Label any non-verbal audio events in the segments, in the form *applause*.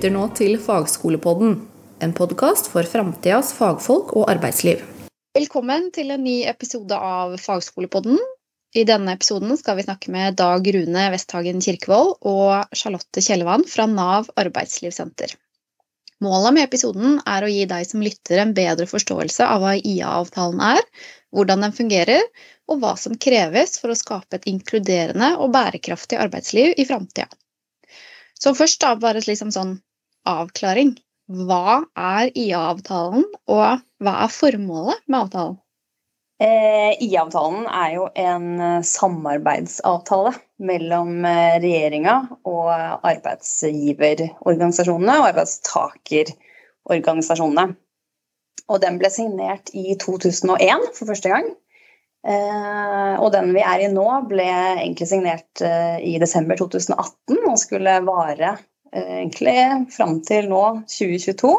lytter nå til Fagskolepodden, en podkast for framtidas fagfolk og arbeidsliv. Velkommen til en ny episode av Fagskolepodden. I denne episoden skal vi snakke med Dag Rune Westhagen Kirkevold og Charlotte Kjellevann fra Nav arbeidslivssenter. Målet med episoden er å gi deg som lytter en bedre forståelse av hva IA-avtalen er, hvordan den fungerer, og hva som kreves for å skape et inkluderende og bærekraftig arbeidsliv i framtida. Så først da bare liksom sånn avklaring. Hva er IA-avtalen, og hva er formålet med avtalen? Eh, IA-avtalen er jo en eh, samarbeidsavtale mellom eh, regjeringa og arbeidsgiverorganisasjonene og arbeidstakerorganisasjonene. Og den ble signert i 2001 for første gang. Og den vi er i nå, ble egentlig signert i desember 2018 og skulle vare egentlig fram til nå, 2022,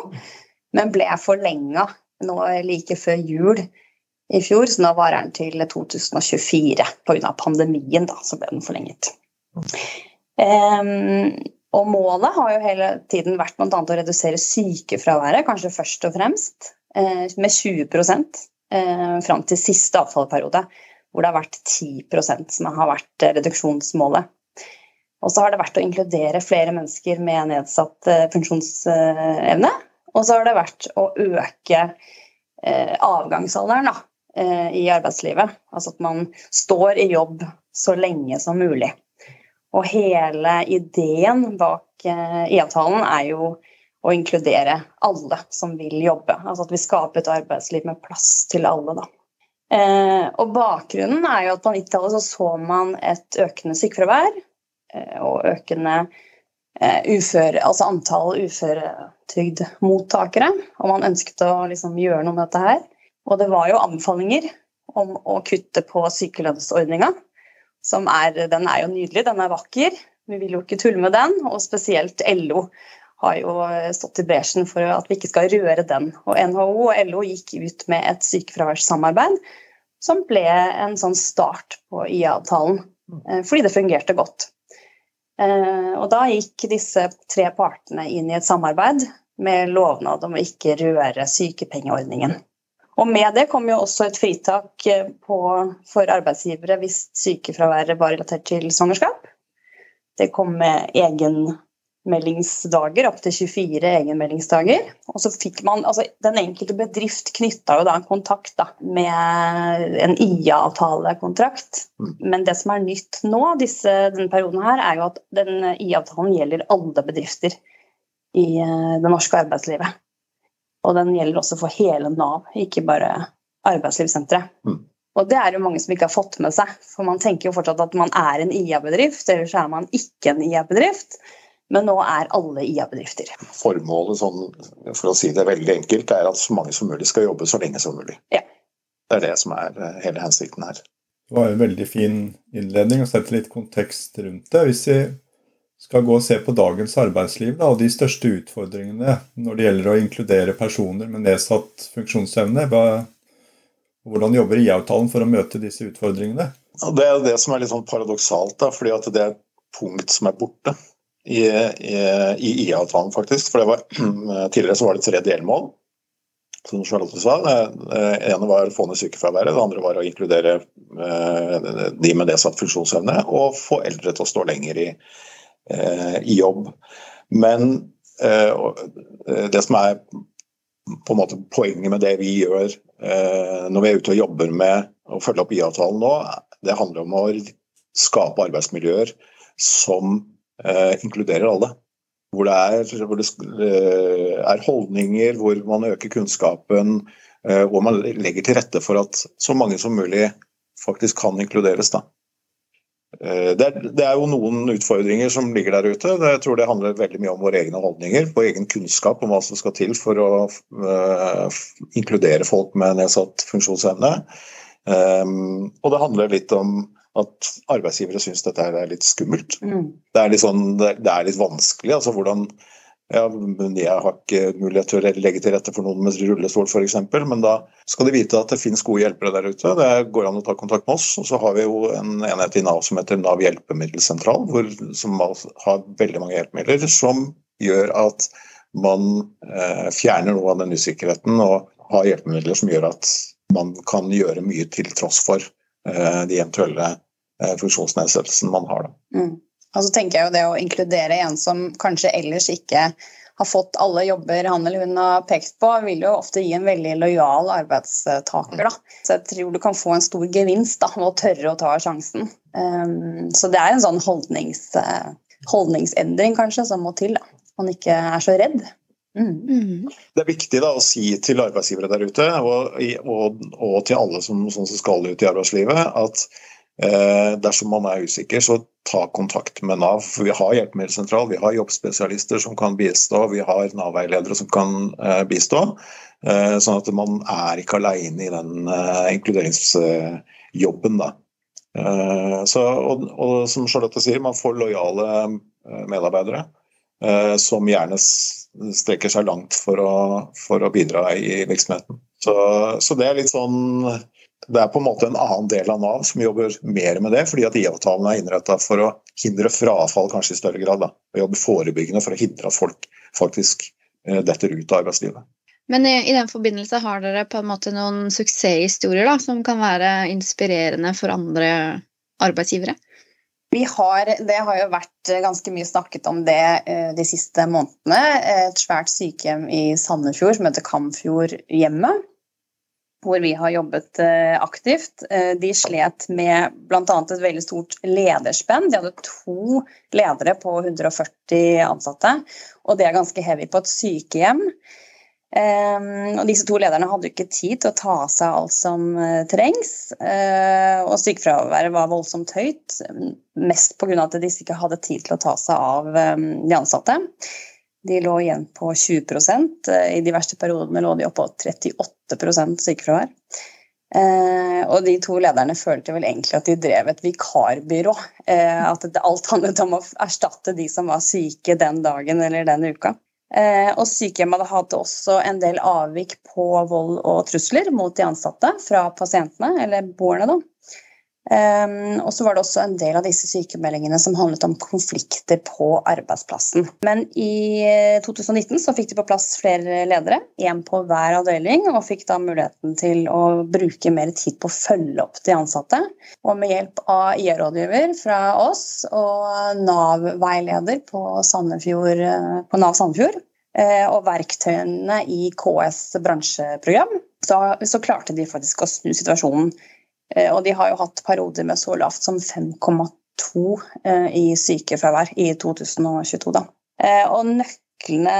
men ble forlenga nå like før jul i fjor, så nå varer den til 2024. Pga. pandemien da, så ble den forlenget. Um, og målet har jo hele tiden vært bl.a. å redusere sykefraværet, kanskje først og fremst, uh, med 20 uh, fram til siste avtaleperiode, hvor det har vært 10% som har vært reduksjonsmålet. Og så har det vært å inkludere flere mennesker med nedsatt uh, funksjonsevne. Og så har det vært å øke uh, avgangsalderen da, Eh, i arbeidslivet. Altså at man står i jobb så lenge som mulig. Og hele ideen bak eh, IA-talen er jo å inkludere alle som vil jobbe. Altså at vi skaper et arbeidsliv med plass til alle, da. Eh, og bakgrunnen er jo at på 90-tallet så, så man et økende sykefravær og økende uføre, altså antall uføretrygdmottakere. Og man ønsket å liksom gjøre noe med dette her. Og det var jo anbefalinger om å kutte på sykelønnsordninga. Som er, den er jo nydelig, den er vakker. Vi vil jo ikke tulle med den. Og spesielt LO har jo stått i bresjen for at vi ikke skal røre den. Og NHO og LO gikk ut med et sykefraværssamarbeid som ble en sånn start på IA-avtalen. Eh, fordi det fungerte godt. Eh, og da gikk disse tre partene inn i et samarbeid med lovnad om å ikke røre sykepengeordningen. Og med det kom jo også et fritak eh, på, for arbeidsgivere hvis sykefraværet var relatert til svangerskap. Det kom med egenmeldingsdager, opptil 24 egenmeldingsdager. Og så fikk man, altså Den enkelte bedrift knytta jo da en kontakt da, med en IA-avtalekontrakt. Mm. Men det som er nytt nå, disse, denne perioden her, er jo at den IA-avtalen gjelder alle bedrifter i eh, det norske arbeidslivet. Og den gjelder også for hele Nav, ikke bare arbeidslivssenteret. Mm. Og det er jo mange som ikke har fått med seg, for man tenker jo fortsatt at man er en IA-bedrift, eller så er man ikke en IA-bedrift. Men nå er alle IA-bedrifter. Formålet, sånn, for å si det veldig enkelt, er at så mange som mulig skal jobbe så lenge som mulig. Ja. Det er det som er eh, hele hensikten her. Det var en veldig fin innledning å sette litt kontekst rundt det. Hvis vi skal gå og se på dagens arbeidsliv da, og de største utfordringene når det gjelder å inkludere personer med nedsatt funksjonsevne. Hvordan jobber IA-avtalen for å møte disse utfordringene? Ja, det er det som er litt sånn paradoksalt, da, fordi at det er et punkt som er borte i, i, i IA-avtalen, faktisk. For var, *clears throat* Tidligere så var det tre delmål, som Charlotte sa. Det ene var å få ned sykefraværet, det andre var å inkludere eh, de med nedsatt funksjonsevne, og få eldre til å stå lenger i Eh, i jobb. Men eh, det som er på en måte poenget med det vi gjør eh, når vi er ute og jobber med å følge opp IA-avtalen nå, det handler om å skape arbeidsmiljøer som inkluderer alle. Hvor det, er, hvor det er holdninger, hvor man øker kunnskapen, hvor man legger til rette for at så mange som mulig faktisk kan inkluderes. da. Eh, det er, det er, jo noen utfordringer som ligger der ute. Jeg tror det handler veldig mye om våre egne holdninger, på egen kunnskap om hva som skal til for å uh, inkludere folk med nedsatt funksjonsevne. Um, og det handler litt om at arbeidsgivere syns dette er litt skummelt. Mm. Det, er litt sånn, det, er litt vanskelig. altså hvordan ja, jeg har ikke mulighet til å legge til rette for noen med rullestol f.eks., men da skal de vite at det finnes gode hjelpere der ute. Det går an å ta kontakt med oss. Og så har vi jo en enhet i Nav som heter Nav hjelpemiddelsentral, hvor, som har veldig mange hjelpemidler som gjør at man eh, fjerner noe av den usikkerheten og har hjelpemidler som gjør at man kan gjøre mye til tross for de eventuelle eh, funksjonsnedsettelsene man har. Mm. Og så tenker jeg jo det å inkludere en som kanskje ellers ikke har fått alle jobber han eller hun har pekt på, vil jo ofte gi en veldig lojal arbeidstaker. Da. Så jeg tror du kan få en stor gevinst da, med å tørre å ta sjansen. Um, så det er en sånn holdnings, uh, holdningsendring kanskje som må til. da. Man ikke er så redd. Mm. Det er viktig da, å si til arbeidsgivere der ute, og, og, og til alle som, som, skal ut i arbeidslivet, at eh, dersom man er usikker, så ta kontakt med Nav. For vi har hjelpemiddelsentral, vi har jobbspesialister som kan bistå, vi har Nav-veiledere som kan eh, bistå. Eh, sånn at man er ikke alene i den eh, inkluderingsjobben, da. Eh, så, og, og, som Charlotte sier, man får lojale eh, medarbeidere som gjerne strekker seg langt for å, for å bidra i virksomheten. Så, så det er litt sånn det er på en måte en annen del av Nav som jobber mer med det, fordi at IA-avtalen er innretta for å hindre frafall kanskje i større grad. Da. Og jobbe forebyggende for å hindre at folk faktisk eh, detter ut av arbeidslivet. Men i, i, den forbindelse har dere på en måte noen suksesshistorier da, som kan være inspirerende for andre arbeidsgivere? Vi har, det har jo vært ganske mye snakket om det eh, de siste månedene. Et svært sykehjem i Sandefjord som heter Kamfjordhjemmet hvor vi har jobbet eh, aktivt. Eh, de slet med bl.a. et veldig stort lederspenn. De hadde to ledere på 140 ansatte, og det er ganske heavy på et sykehjem. Um, og disse to lederne hadde ikke tid til å ta seg alt som uh, trengs. Uh, og sykefraværet var voldsomt høyt, mest pga. at disse ikke hadde tid til å ta seg av um, de ansatte. De lå igjen på 20 eh, I de verste periodene lå de oppå 38 sykefravær. Eh, og de to lederne følte vel egentlig at de drev et vikarbyrå. Eh, at alt handlet om å erstatte de som var syke den dagen eller den uka. Eh, og sykehjemmet hadde også en del avvik på vold og trusler mot de ansatte fra pasientene, eller boerne. da. Um, og så var det også en del av disse sykemeldingene som handlet om konflikter på arbeidsplassen. Men i 2019 så fikk de på plass flere ledere, én på hver avdeling, og fikk da muligheten til å bruke mer tid på å følge opp de ansatte. Og med hjelp av IA-rådgiver fra oss og Nav-veileder på, på Nav Sandefjord eh, og verktøyene i KS bransjeprogram, så, så klarte de faktisk å snu situasjonen Eh, og de har jo hatt perioder med så lavt som 5,2 eh, i sykefravær i 2022. Da. Eh, og nøklene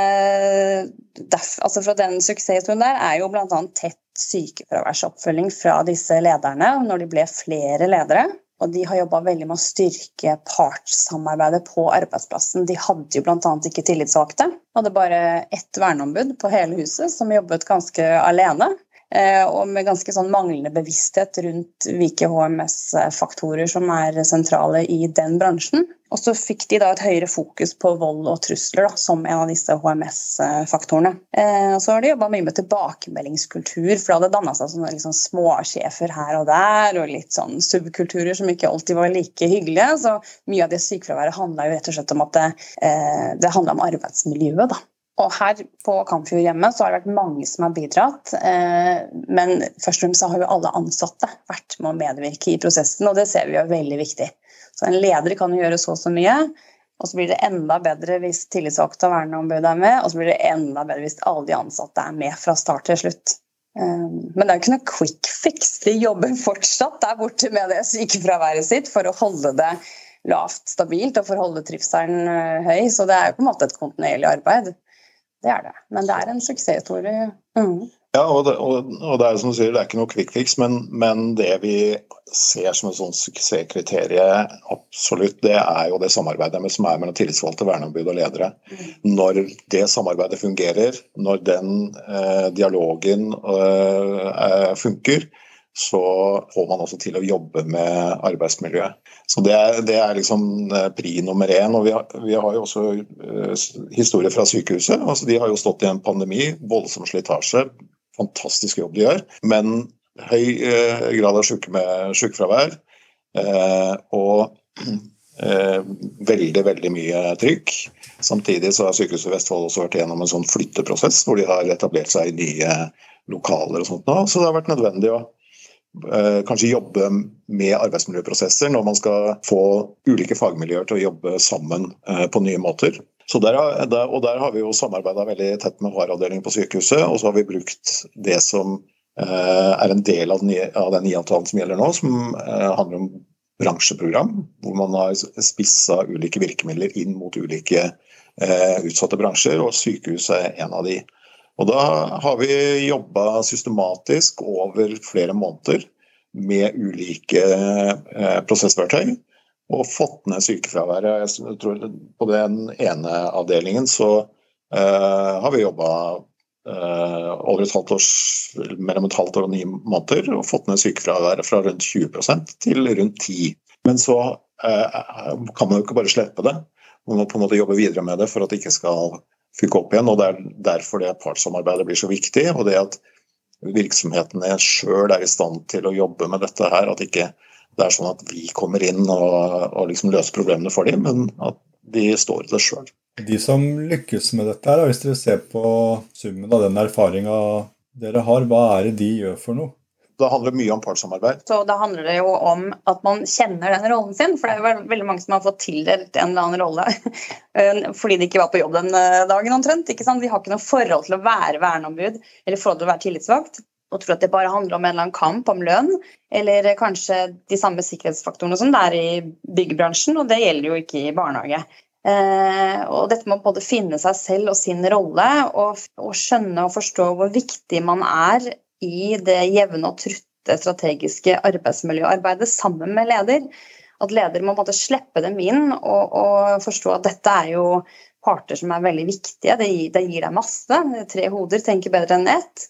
altså fra den suksesshistorien der er jo bl.a. tett sykefraværsoppfølging fra disse lederne når de ble flere ledere. Og de har jobba veldig med å styrke partssamarbeidet på arbeidsplassen. De hadde jo bl.a. ikke tillitsvalgte. Hadde bare ett verneombud på hele huset som jobbet ganske alene. Eh, og med ganske sånn manglende bevissthet rundt hvilke HMS-faktorer som er sentrale i den bransjen. Og så fikk de da et høyere fokus på vold og trusler da, som en av disse HMS-faktorene. Og så har de jobba mye med tilbakemeldingskultur, for det hadde danna seg sånne liksom småsjefer her og der, og litt sånn subkulturer som ikke alltid var like hyggelige. Så mye av det sykefraværet handla jo rett og slett om at det, eh, det handla om arbeidsmiljøet. da. Og her på Kampfjordhjemmet så har det vært mange som har bidratt. Eh, men først og fremst har jo alle ansatte vært med å medvirke i prosessen, og det ser vi er veldig viktig. Så en leder kan jo gjøre så og så mye, og så blir det enda bedre hvis tillitsvalgte og verneombud er med, og så blir det enda bedre hvis alle de ansatte er med fra start til slutt. Eh, men det er jo ikke noe quick fix. De jobber fortsatt der borte med det sykefraværet sitt for å holde det lavt stabilt og for å holde trivselen eh, høy. Så det er jo på en måte et kontinuerlig arbeid. Det er det. Men det er en suksesshistorie. Mm. Ja, og det, og, og det, er som du sier, det er ikke noe quick fix, men, men det vi ser som et sånt suksesskriterium, absolutt, det er jo det samarbeidet med, som er mellom tillitsvalgte, verneombud og ledere. Mm. Når det samarbeidet fungerer, når den eh, dialogen eh, funker, så får man også til å jobbe med arbeidsmiljøet. Så Det er, det er liksom eh, pri nummer én. og Vi har, vi har jo også uh, historier fra sykehuset. altså De har jo stått i en pandemi, voldsom slitasje. Fantastisk jobb de gjør. Men høy uh, grad av syke sykefravær. Uh, og *clears throat* eh, veldig, veldig mye trykk. Samtidig så har Sykehuset Vestfold også vært gjennom en sånn flytteprosess, hvor de har etablert seg i nye lokaler og sånt nå. Så det har vært nødvendig å eh, kanskje jobbe med arbeidsmiljøprosesser når man skal få ulike fagmiljøer til å jobbe sammen eh, på nye måter. Der, og der har vi jo samarbeida veldig tett med HR-avdelingen på sykehuset, og så har vi brukt det som eh, er en del av den, nye IA-avtalen som gjelder nå, som eh, handler om bransjeprogram, hvor man har spissa ulike virkemidler inn mot ulike eh, utsatte bransjer, og sykehus er en av de. Og Da har vi jobba systematisk over flere måneder med ulike eh, prosessverktøy og fått ned sykefraværet. Jeg tror På den ene avdelingen så uh, har vi jobba uh, over et halvt års, mellom et halvt år og ni måneder og fått ned sykefraværet fra rundt 20% til rundt 10 Men så kan man jo ikke bare slippe det. Man må på en måte jobbe videre med det for at det ikke skal fyke opp igjen. og Det er derfor det partssamarbeidet blir så viktig. og det at virksomhetene sjøl er i stand til å jobbe med dette her. At ikke det er sånn at vi kommer inn og, og liksom løser problemene for dem, men at de står i det sjøl. De som lykkes med dette, her, hvis dere ser på summen av den erfaringa dere har, hva er det de gjør for noe? Det handler mye om partssamarbeid. Så Da handler det jo om at man kjenner den rollen sin. For det er jo veldig mange som har fått tildelt en eller annen rolle *laughs* eh, fordi de ikke var på jobb den eh, dagen omtrent. ikke sant? De har ikke noe forhold til å være verneombud eller forhold til å være tillitsvalgt og tror at det bare handler om en eller annen kamp om lønn, eller kanskje de samme sikkerhetsfaktorene som det er i byggebransjen, og det gjelder jo ikke i barnehage. Eh, og dette med å både finne seg selv og sin rolle, og, og, skjønne og forstå hvor viktig man er i det jevne og trutte strategiske arbeidsmiljøarbeidet sammen med leder. At leder må slippe dem inn og, og, forstå at dette er jo parter som er veldig viktige. Det gir, det gir deg masse. Tre hoder tenker bedre enn ett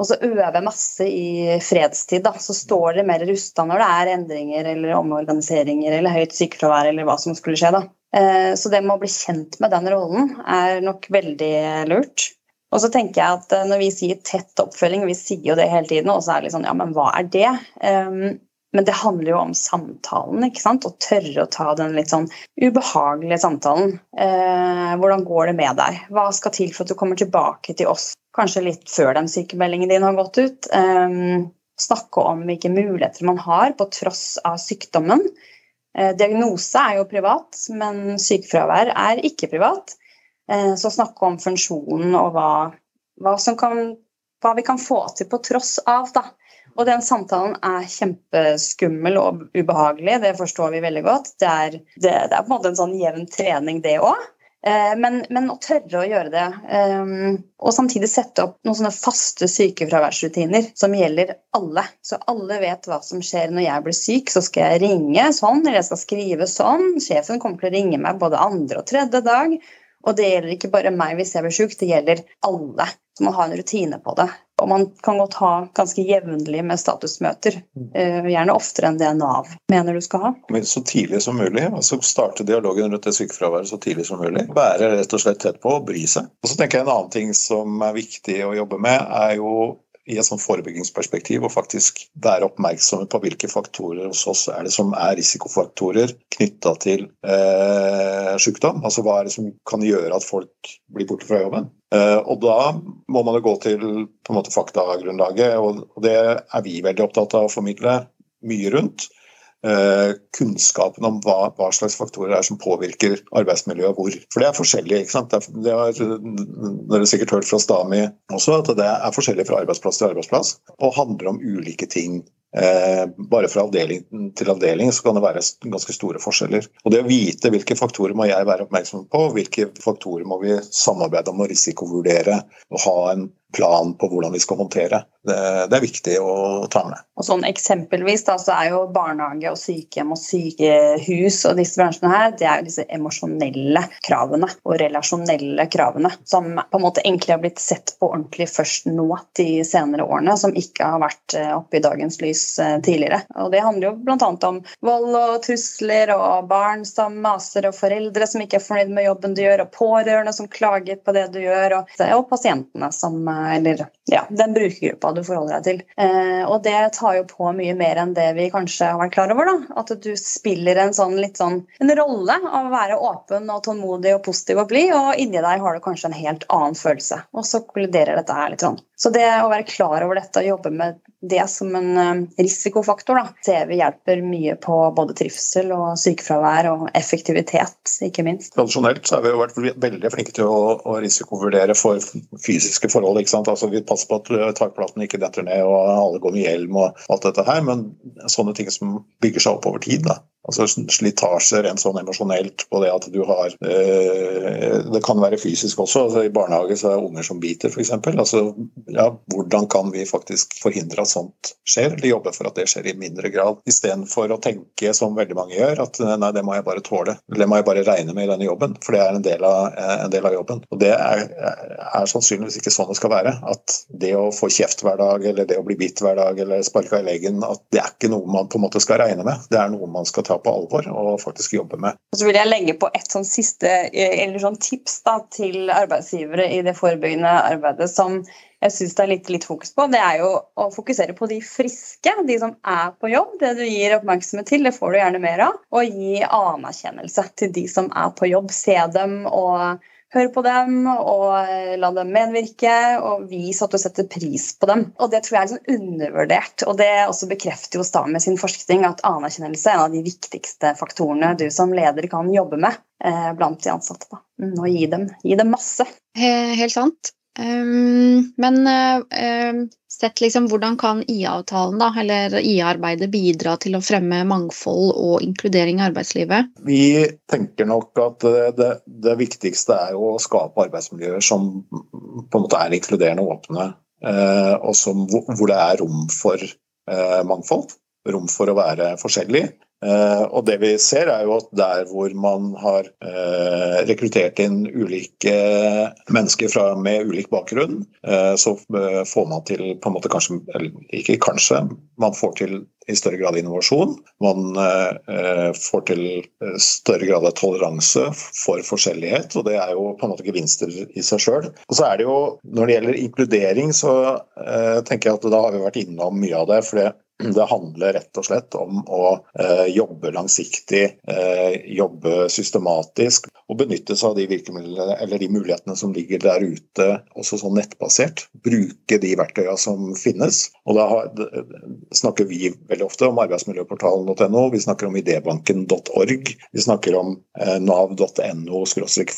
og så øve masse i fredstid. Da. Så står det mer rusta når det er endringer eller omorganiseringer eller høyt sykefravær eller hva som skulle skje. Da. Eh, så det med å bli kjent med den rollen er nok veldig lurt. Og så tenker jeg at eh, Når vi sier tett oppfølging, vi sier jo det hele tiden, og så er det litt sånn Ja, men hva er det? Um, men det handler jo om samtalen, ikke sant? Å tørre å ta den litt sånn ubehagelige samtalen. Eh, hvordan går det med deg? Hva skal til for at du kommer tilbake til oss kanskje litt før den sykemeldingen din har gått ut. Um, snakke om hvilke muligheter man har på tross av sykdommen. Uh, diagnose er jo privat, men sykefravær er ikke privat. Uh, så snakke om funksjonen og hva, hva, kan, hva, vi kan få til på tross av. Da. Og den samtalen er kjempeskummel og ubehagelig, det forstår vi veldig godt. Det er, det, det er på en måte en sånn jevn trening, det òg. Eh, men, men, å tørre å gjøre det, um, og samtidig sette opp noen sånne faste sykefraværsrutiner som gjelder alle. Så alle vet hva som skjer når jeg blir syk. Så skal jeg ringe sånn, eller jeg skal skrive sånn. Sjefen kommer til å ringe meg både andre og tredje dag. Og det gjelder ikke bare meg hvis jeg blir syk, det gjelder alle. Så man har en rutine på det. Og man kan godt ha ganske jevnlig med statusmøter. Uh, gjerne oftere enn det Nav mener du skal ha. Så tidlig som mulig. altså Starte dialogen rundt det sykefraværet så tidlig som mulig. Være rett og slett tett på og bry seg. Og så tenker jeg En annen ting som er viktig å jobbe med, er jo i et sånt forebyggingsperspektiv og faktisk være oppmerksomme på hvilke faktorer hos oss er det som er risikofaktorer knytta til eh, sykdom. Altså hva er det som kan gjøre at folk blir borte fra jobben. Eh, og da må man jo gå til på en måte faktagrunnlaget, og, det er vi veldig opptatt av å formidle mye rundt. Eh, kunnskapen om hva, hva, slags faktorer er som påvirker arbeidsmiljøet hvor. For det er forskjellig. ikke sant? Det, er, det har dere sikkert hørt fra Stami også, at det er forskjellig fra arbeidsplass til arbeidsplass og handler om ulike ting. Eh, bare fra avdeling til avdeling så kan det være ganske store forskjeller. Og Det å vite hvilke faktorer må jeg være oppmerksom på, hvilke faktorer må vi samarbeide om og risikovurdere og ha en plan på hvordan vi skal håndtere. Det, er viktig å ta med. Og sånn Eksempelvis da, så er jo barnehage og sykehjem og sykehus og disse bransjene her, det er jo disse emosjonelle kravene og relasjonelle kravene som på en måte egentlig har blitt sett på ordentlig først nå de senere årene, som ikke har vært eh, oppe i dagens lys eh, tidligere. Og Det handler jo bl.a. om vold og trusler og barn som maser og foreldre som ikke er fornøyd med jobben du gjør, og pårørende som klager på det du gjør, og, og pasientene som eh, eller ja, den brukergruppa du forholder deg til. Eh, og det tar jo på mye mer enn det vi kanskje har vært klar over. da, At du spiller en sånn litt sånn en rolle av å være åpen og tålmodig og positiv og blid, og inni deg har du kanskje en helt annen følelse. Og så kolliderer dette her litt sånn. Så det å være klar over dette og jobbe med det som en eh, risikofaktor, da, TV hjelper mye på både trivsel og sykefravær og effektivitet, ikke minst. Tradisjonelt så har vi jo vært veldig flinke til å, å risikovurdere for fysiske forhold. ikke sant? Altså Vi passer på at eh, takplaten ikke detter ned og alle går med hjelm og alt dette her, men sånne ting som bygger seg opp over tid. da. Altså Slitasje rent sånn emosjonelt på det at du har øh, Det kan være fysisk også. altså I barnehage så er det unger som biter, f.eks. Altså, ja, hvordan kan vi faktisk forhindre at sånt skjer, eller jobbe for at det skjer i mindre grad? Istedenfor å tenke som veldig mange gjør, at nei, det må jeg bare tåle. Det må jeg bare regne med i denne jobben, for det er en del av, en del av jobben. Og Det er, er, sannsynligvis ikke sånn det skal være. At det å få kjeft hver dag, eller det å bli bitt hver dag, eller sparka i leggen, at det er ikke noe man på en måte skal regne med. Det er noe man skal ta ta på alvor og faktisk jobbe med. Og så vil jeg legge på et sånn siste eller sånn tips da, til arbeidsgivere i det forebyggende arbeidet som jeg syns det er litt, litt, fokus på. Det er jo å fokusere på de friske, de som er på jobb. Det du gir oppmerksomhet til, det får du gjerne mer av. Og gi anerkjennelse til de som er på jobb. Se dem og Hør på dem og eh, la dem medvirke, og vis at du setter pris på dem. Og Det tror jeg er liksom undervurdert. og Det også bekrefter jo Stame sin forskning at anerkjennelse er en av de viktigste faktorene du som leder kan jobbe med eh, blant de ansatte. Da. Mm, og gi dem, gi dem masse. Helt sant. Um, men uh, sett liksom hvordan kan IA-avtalen da, eller IA-arbeidet bidra til å fremme mangfold og inkludering i arbeidslivet? Vi tenker nok at det, det viktigste er å skape arbeidsmiljøer som på en måte er inkluderende og åpne, uh, og som, hvor det er rom for uh, mangfold. Rom for å være forskjellig. Uh, og det vi ser er jo at der hvor man har uh, rekruttert inn ulike mennesker fra, med ulik bakgrunn, uh, så får man til på en måte kanskje, eller ikke kanskje, man får til i større grad innovasjon. Man får til større grad av toleranse for forskjellighet, og det er jo på en måte gevinster i seg sjøl. Og så er det jo, når det gjelder inkludering, så tenker jeg at da har vi vært innom mye av det. for det det handler rett og slett om å eh, jobbe langsiktig, eh, jobbe systematisk og benytte seg av de virkemidlene eller de mulighetene som ligger der ute, også sånn nettbasert. Bruke de verktøyene som finnes. Og da har, snakker vi veldig ofte om arbeidsmiljøportalen.no, vi snakker om idébanken.org, vi snakker om eh, nav.no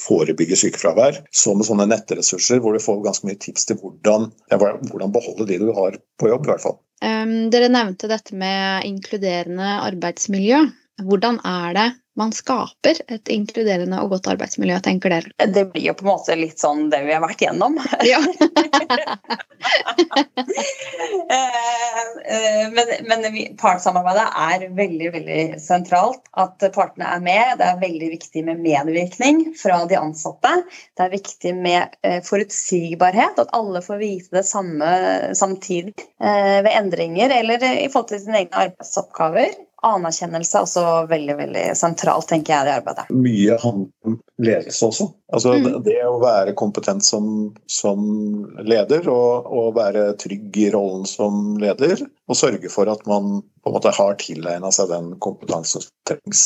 forebygge sykefravær, som sånne nettressurser hvor du får ganske mye tips til hvordan, hvordan beholde de du har på jobb, i hvert fall. Um, dere nevnte dette med inkluderende arbeidsmiljø. Hvordan er det man skaper et inkluderende og godt arbeidsmiljø, tenker dere? Det blir jo på en måte litt sånn det vi har vært gjennom. Ja. *laughs* Eh, eh, men, men partssamarbeidet er veldig veldig sentralt. At partene er med. Det er veldig viktig med medvirkning fra de ansatte. Det er viktig med eh, forutsigbarhet, at alle får vite det samme samtidig ved endringer eller i forhold til sine egne arbeidsoppgaver anerkjennelse er også veldig veldig sentralt, tenker jeg, i arbeidet. Mye handler om ledelse også. Altså mm. det, å være kompetent som, som leder og, og, være trygg i rollen som leder, og sørge for at man på en måte har tilegna seg den kompetansen som trengs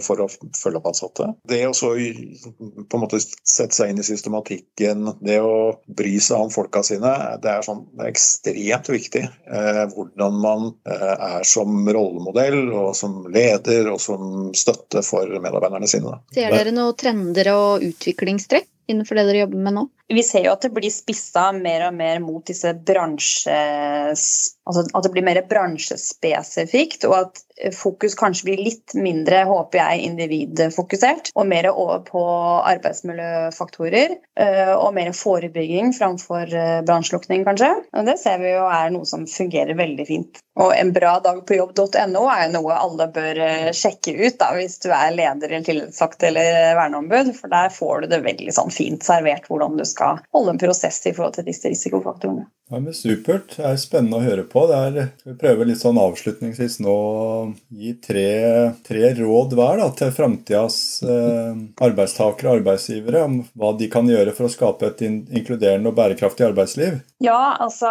for å følge opp ansatte. Det å så på en måte sette seg inn i systematikken, det å bry seg om folka sine, det er, sånn, ekstremt viktig. Eh, hvordan man eh, er som rollemodell og som leder og som støtte for medarbeiderne sine. Ser dere noen trender og utviklingstrekk innenfor det dere jobber med nå? Vi ser jo at det blir spissa mer og mer mot disse bransjes... Altså at det blir mer bransjespesifikt, og at fokus kanskje blir litt mindre, håper jeg, individfokusert, og mer over på arbeidsmiljøfaktorer. Eh, og mer forebygging framfor eh, bransjelukning, kanskje. Og det ser vi jo er noe som fungerer veldig fint. Og en bra dag på jobb.no er jo noe alle bør eh, sjekke ut da, hvis du er leder eller tillitsvalgt eller verneombud, for der får du det veldig sånn fint servert hvordan du skal skal holde en prosess i forhold til disse risikofaktorene. Ja, men Supert. Det er spennende å høre på. Er, vi prøver litt sånn avslutningsvis nå å gi tre, tre råd hver da, til framtidas eh, arbeidstakere og arbeidsgivere om hva de kan gjøre for å skape et in inkluderende og bærekraftig arbeidsliv? Ja, altså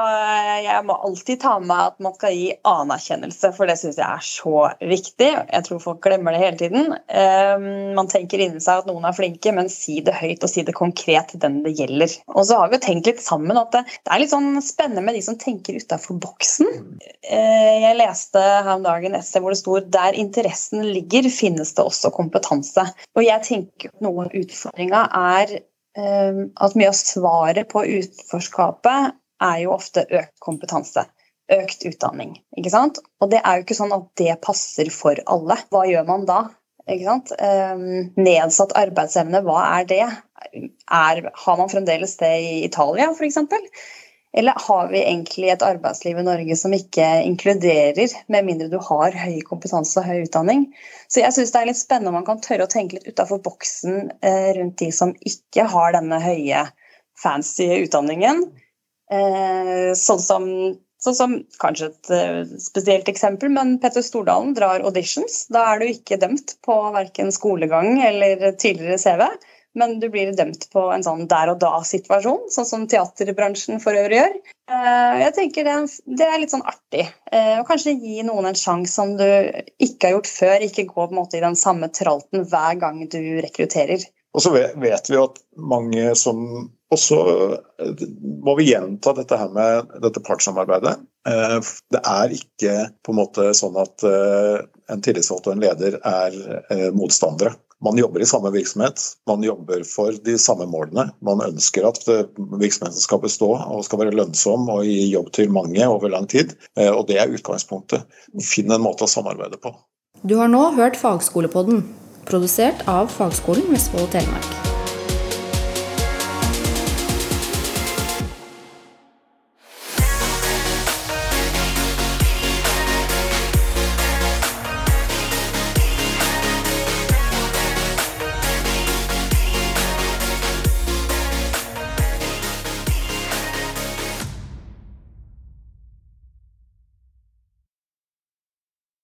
jeg må alltid ta med at man skal gi anerkjennelse, for det syns jeg er så viktig. Jeg tror folk glemmer det hele tiden. Um, man tenker inni seg at noen er flinke, men si det høyt og si det konkret til den det gjelder. Og så har vi jo tenkt litt sammen at det, det er litt sånn spennende med de som tenker utafor boksen. Eh, jeg leste her om dagen et sted hvor det sto der interessen ligger, finnes det også kompetanse. Og jeg tenker noe av utfordringa er eh, at mye av svaret på utenforskapet er jo ofte økt kompetanse. Økt utdanning. ikke sant? Og det er jo ikke sånn at det passer for alle. Hva gjør man da? Ikke sant? Eh, nedsatt arbeidsevne, hva er det? Er, har man fremdeles det i Italia, f.eks.? Eller har vi egentlig et arbeidsliv i Norge som ikke inkluderer, med mindre du har høy kompetanse og høy utdanning? Så jeg syns det er litt spennende om man kan tørre å tenke litt utafor boksen eh, rundt de som ikke har denne høye, fancy utdanningen. Eh, sånn som Sånn som kanskje et uh, spesielt eksempel, men Petter Stordalen drar auditions. Da er du ikke dømt på verken skolegang eller tidligere CV men du blir dømt på en sånn der og da-situasjon, sånn som teaterbransjen for øvrig gjør. Eh, jeg tenker det er litt sånn artig. Eh, og kanskje gi noen en sjanse som du ikke har gjort før. Ikke gå på en måte i den samme tralten hver gang du rekrutterer. Og så vet vi at mange som Og så må vi gjenta dette her med dette partssamarbeidet. Eh, det er ikke på en måte sånn at en tillitsvalgt og en leder er motstandere. Man jobber i samme virksomhet, man jobber for de samme målene. Man ønsker at eh, virksomheten skal bestå og skal være lønnsom og gi jobb til mange over lang tid. Eh, og det er utgangspunktet. Finn en måte å samarbeide på. Du har nå hørt Fagskolepodden, produsert av Fagskolen Vestfold og Telemark.